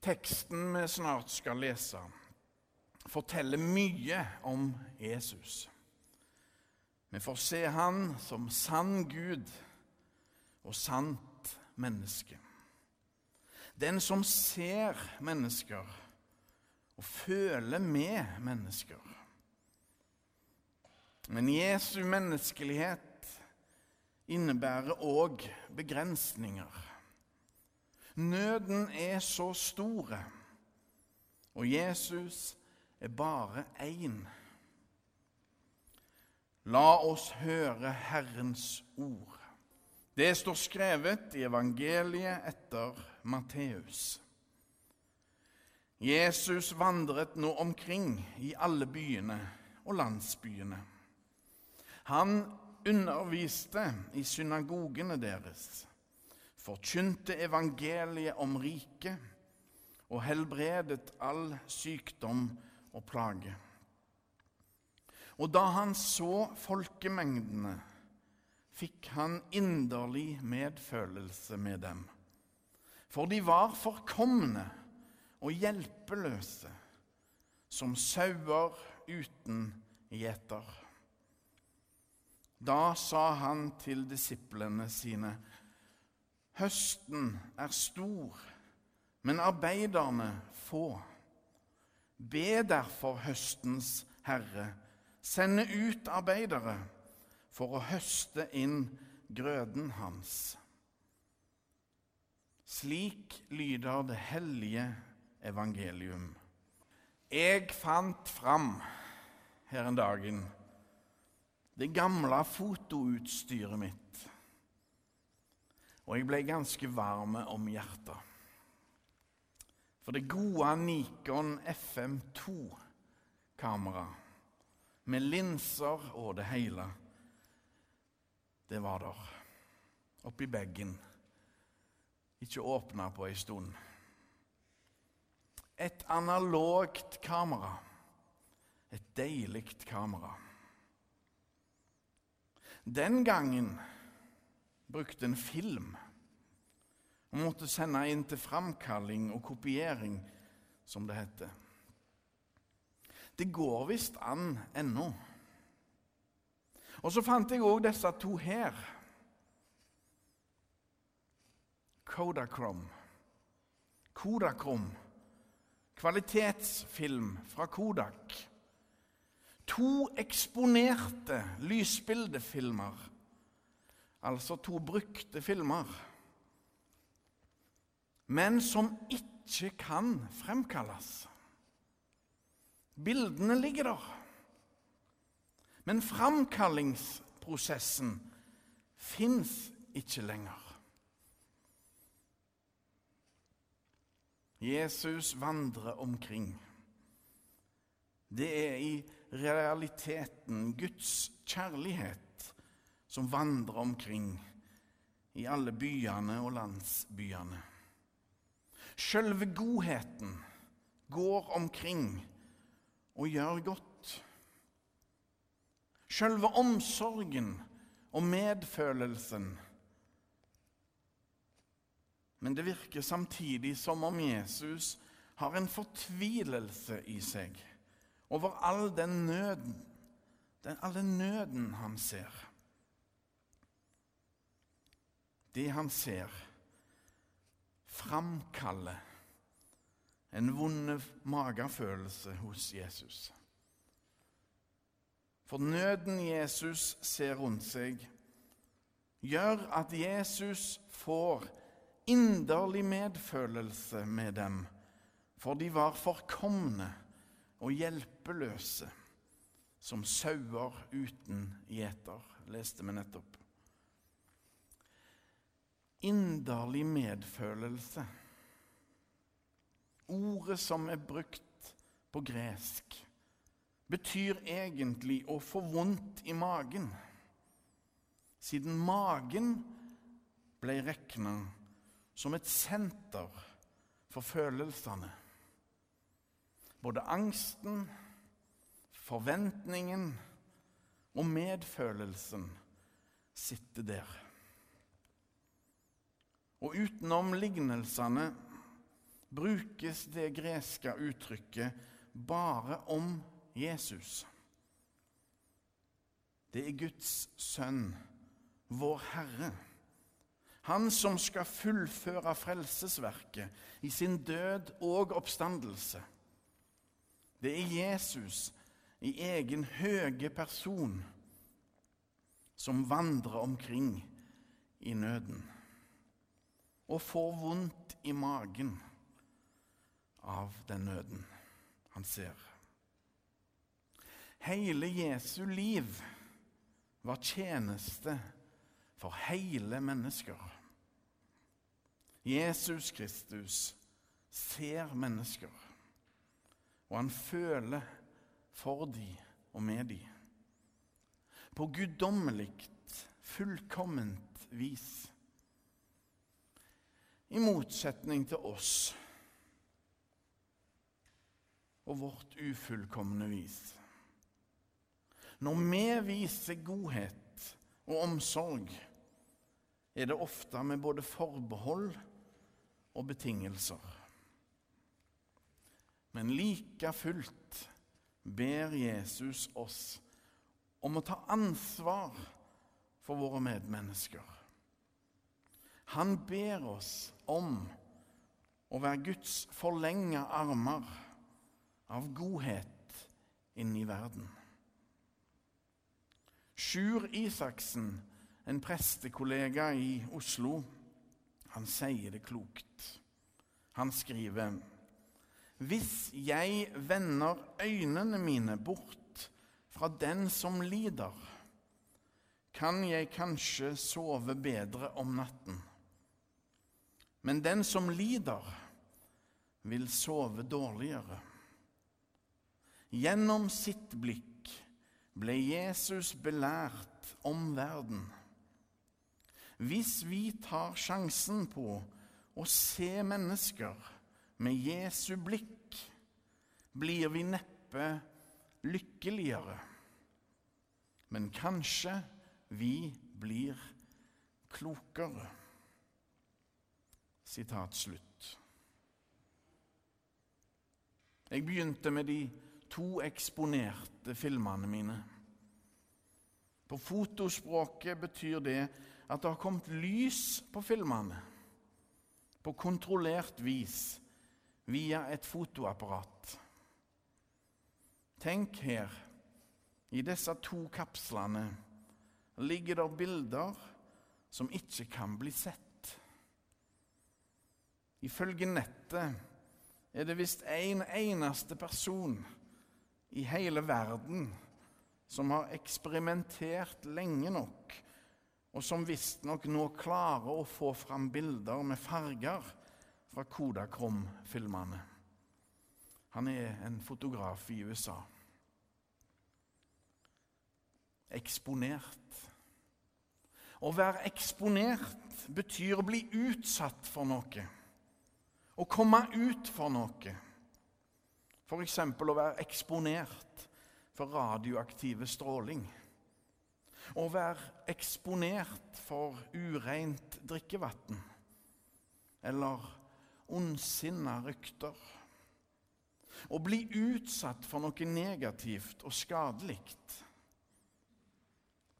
Teksten vi snart skal lese, forteller mye om Jesus. Vi får se han som sann Gud og sant menneske. Den som ser mennesker og føler med mennesker. Men Jesu menneskelighet innebærer òg begrensninger. Nøden er så store, og Jesus er bare én. La oss høre Herrens ord. Det står skrevet i evangeliet etter Matteus. Jesus vandret nå omkring i alle byene og landsbyene. Han underviste i synagogene deres forkynte evangeliet om riket og helbredet all sykdom og plage. Og da han så folkemengdene, fikk han inderlig medfølelse med dem. For de var forkomne og hjelpeløse, som sauer uten gjeter. Da sa han til disiplene sine:" Høsten er stor, men arbeiderne få. Be derfor høstens herre sende ut arbeidere for å høste inn grøden hans. Slik lyder det hellige evangelium. Jeg fant fram her en dagen det gamle fotoutstyret mitt og jeg ble ganske varm om hjertet. For det gode Nikon FM2-kamera med linser og det hele, det var der. Oppi bagen. Ikke åpna på ei stund. Et analogt kamera. Et deilig kamera. Den gangen brukte en film og måtte sende inn til framkalling og kopiering, som det heter. Det går visst an ennå. Og så fant jeg òg disse to her. Kodakrom. Kodakrom. Kvalitetsfilm fra Kodak. To eksponerte lysbildefilmer altså to brukte filmer, men som ikke kan fremkalles. Bildene ligger der, men framkallingsprosessen fins ikke lenger. Jesus vandrer omkring. Det er i realiteten Guds kjærlighet som vandrer omkring i alle byene og landsbyene. Sjølve godheten går omkring og gjør godt. Sjølve omsorgen og medfølelsen. Men det virker samtidig som om Jesus har en fortvilelse i seg over all den nøden, den, all den nøden han ser det han ser, framkaller en vond magefølelse hos Jesus. For nøden Jesus ser rundt seg, gjør at Jesus får inderlig medfølelse med dem, for de var forkomne og hjelpeløse, som sauer uten gjeter, leste vi nettopp inderlig medfølelse. Ordet som er brukt på gresk, betyr egentlig å få vondt i magen, siden magen ble regna som et senter for følelsene. Både angsten, forventningen og medfølelsen sitter der. Og utenom lignelsene brukes det greske uttrykket bare om Jesus. Det er Guds sønn, vår Herre. Han som skal fullføre frelsesverket i sin død og oppstandelse. Det er Jesus i egen høge person som vandrer omkring i nøden og får vondt i magen av den nøden han ser. Hele Jesu liv var tjeneste for hele mennesker. Jesus Kristus ser mennesker, og han føler for de og med de. På guddommelig, fullkomment vis. I motsetning til oss og vårt ufullkomne vis. Når vi viser godhet og omsorg, er det ofte med både forbehold og betingelser. Men like fullt ber Jesus oss om å ta ansvar for våre medmennesker. Han ber oss om å være Guds forlenga armer av godhet inni verden. Sjur Isaksen, en prestekollega i Oslo, han sier det klokt. Han skriver Hvis jeg vender øynene mine bort fra den som lider, kan jeg kanskje sove bedre om natten. Men den som lider, vil sove dårligere. Gjennom sitt blikk ble Jesus belært om verden. Hvis vi tar sjansen på å se mennesker med Jesu blikk, blir vi neppe lykkeligere. Men kanskje vi blir klokere. Sitat slutt. Jeg begynte med de to eksponerte filmene mine. På fotospråket betyr det at det har kommet lys på filmene på kontrollert vis via et fotoapparat. Tenk her, i disse to kapslene ligger det bilder som ikke kan bli sett. Ifølge nettet er det visst en eneste person i hele verden som har eksperimentert lenge nok, og som visstnok nå klarer å få fram bilder med farger fra Kodakrom-filmene. Han er en fotograf i USA. Eksponert. Å være eksponert betyr å bli utsatt for noe. Å komme ut for noe. F.eks. å være eksponert for radioaktive stråling. Å være eksponert for ureint drikkevann. Eller ondsinna rykter. Å bli utsatt for noe negativt og skadelig.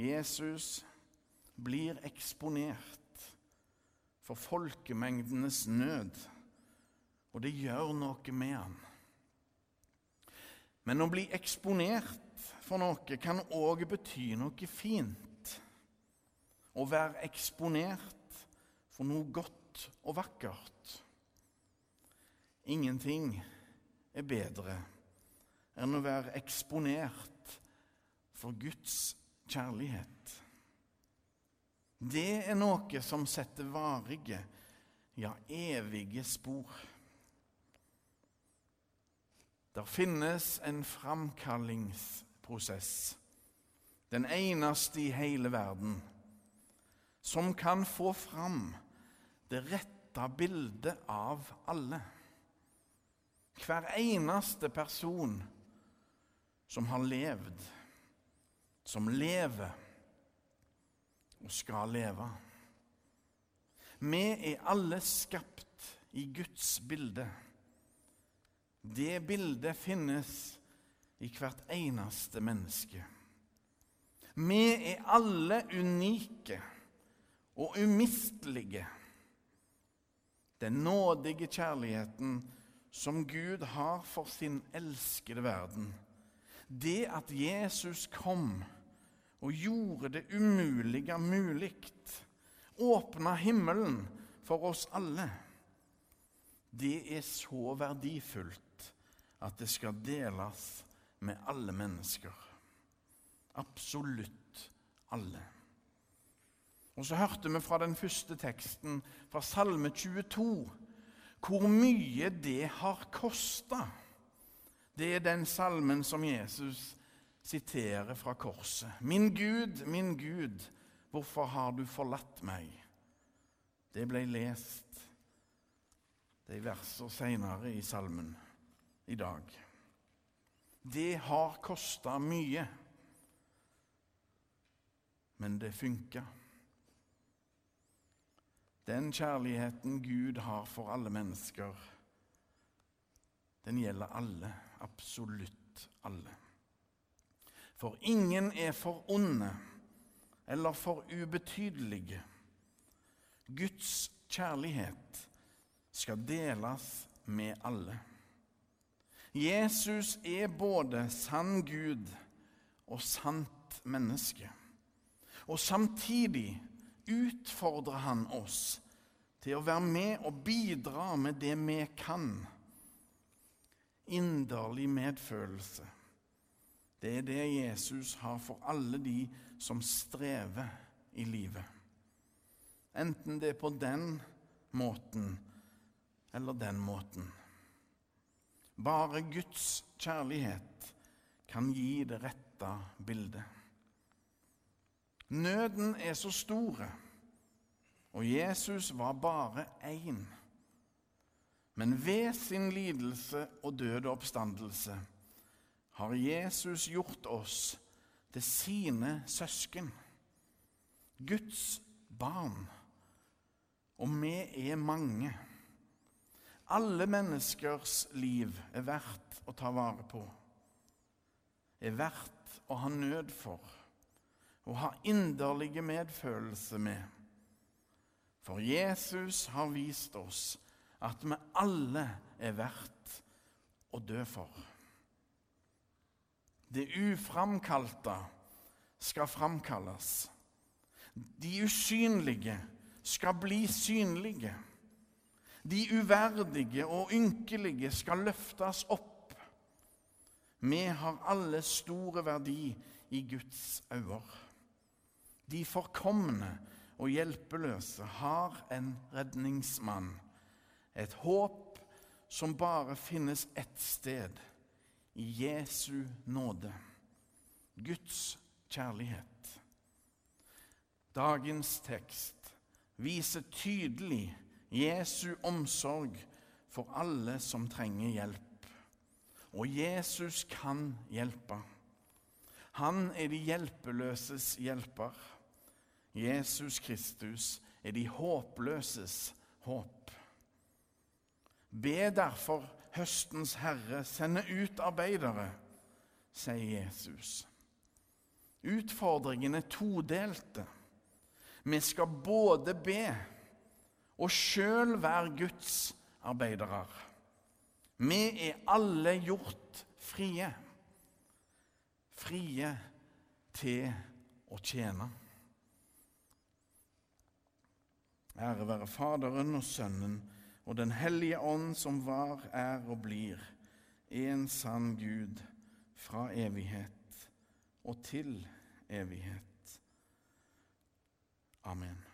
Jesus blir eksponert for folkemengdenes nød, og det gjør noe med han. Men å bli eksponert for noe kan òg bety noe fint. Å være eksponert for noe godt og vakkert. Ingenting er bedre enn å være eksponert for Guds kjærlighet. Det er noe som setter varige, ja, evige spor. Det finnes en framkallingsprosess, den eneste i hele verden, som kan få fram det rette bildet av alle. Hver eneste person som har levd, som lever og skal leve. Vi er alle skapt i Guds bilde. Det bildet finnes i hvert eneste menneske. Vi er alle unike og umistelige. Den nådige kjærligheten som Gud har for sin elskede verden. Det at Jesus kom og gjorde det umulige mulig, åpna himmelen for oss alle, det er så verdifullt at det skal deles med alle mennesker. Absolutt alle. Og så hørte vi fra den første teksten, fra Salme 22, hvor mye det har kosta. Det er den salmen som Jesus siterer fra korset. Min Gud, min Gud, hvorfor har du forlatt meg? Det ble lest de verser seinere i salmen i dag. Det har kosta mye, men det funka. Den kjærligheten Gud har for alle mennesker, den gjelder alle, absolutt alle. For ingen er for onde eller for ubetydelige. Guds kjærlighet skal deles med alle. Jesus er både sann Gud og sant menneske. Og samtidig utfordrer han oss til å være med og bidra med det vi kan. Inderlig medfølelse. Det er det Jesus har for alle de som strever i livet. Enten det er på den måten eller den måten. Bare Guds kjærlighet kan gi det rette bildet. Nøden er så store, og Jesus var bare én. Men ved sin lidelse og døde oppstandelse har Jesus gjort oss til sine søsken, Guds barn. Og vi er mange. Alle menneskers liv er verdt å ta vare på, er verdt å ha nød for og ha inderlige medfølelse med. For Jesus har vist oss at vi alle er verdt å dø for. Det uframkalte skal framkalles. De usynlige skal bli synlige. De uverdige og ynkelige skal løftes opp. Vi har alle store verdi i Guds øyne. De forkomne og hjelpeløse har en redningsmann, et håp som bare finnes ett sted i Jesu nåde, Guds kjærlighet. Dagens tekst viser tydelig Jesu omsorg for alle som trenger hjelp. Og Jesus kan hjelpe. Han er de hjelpeløses hjelper. Jesus Kristus er de håpløses håp. Be derfor høstens Herre sende ut arbeidere, sier Jesus. Utfordringen er todelte. Vi skal både be og sjøl være Guds arbeidere. Vi er alle gjort frie. Frie til å tjene. Ære være Faderen og Sønnen og Den hellige ånd, som var, er og blir en sann Gud fra evighet og til evighet. Amen.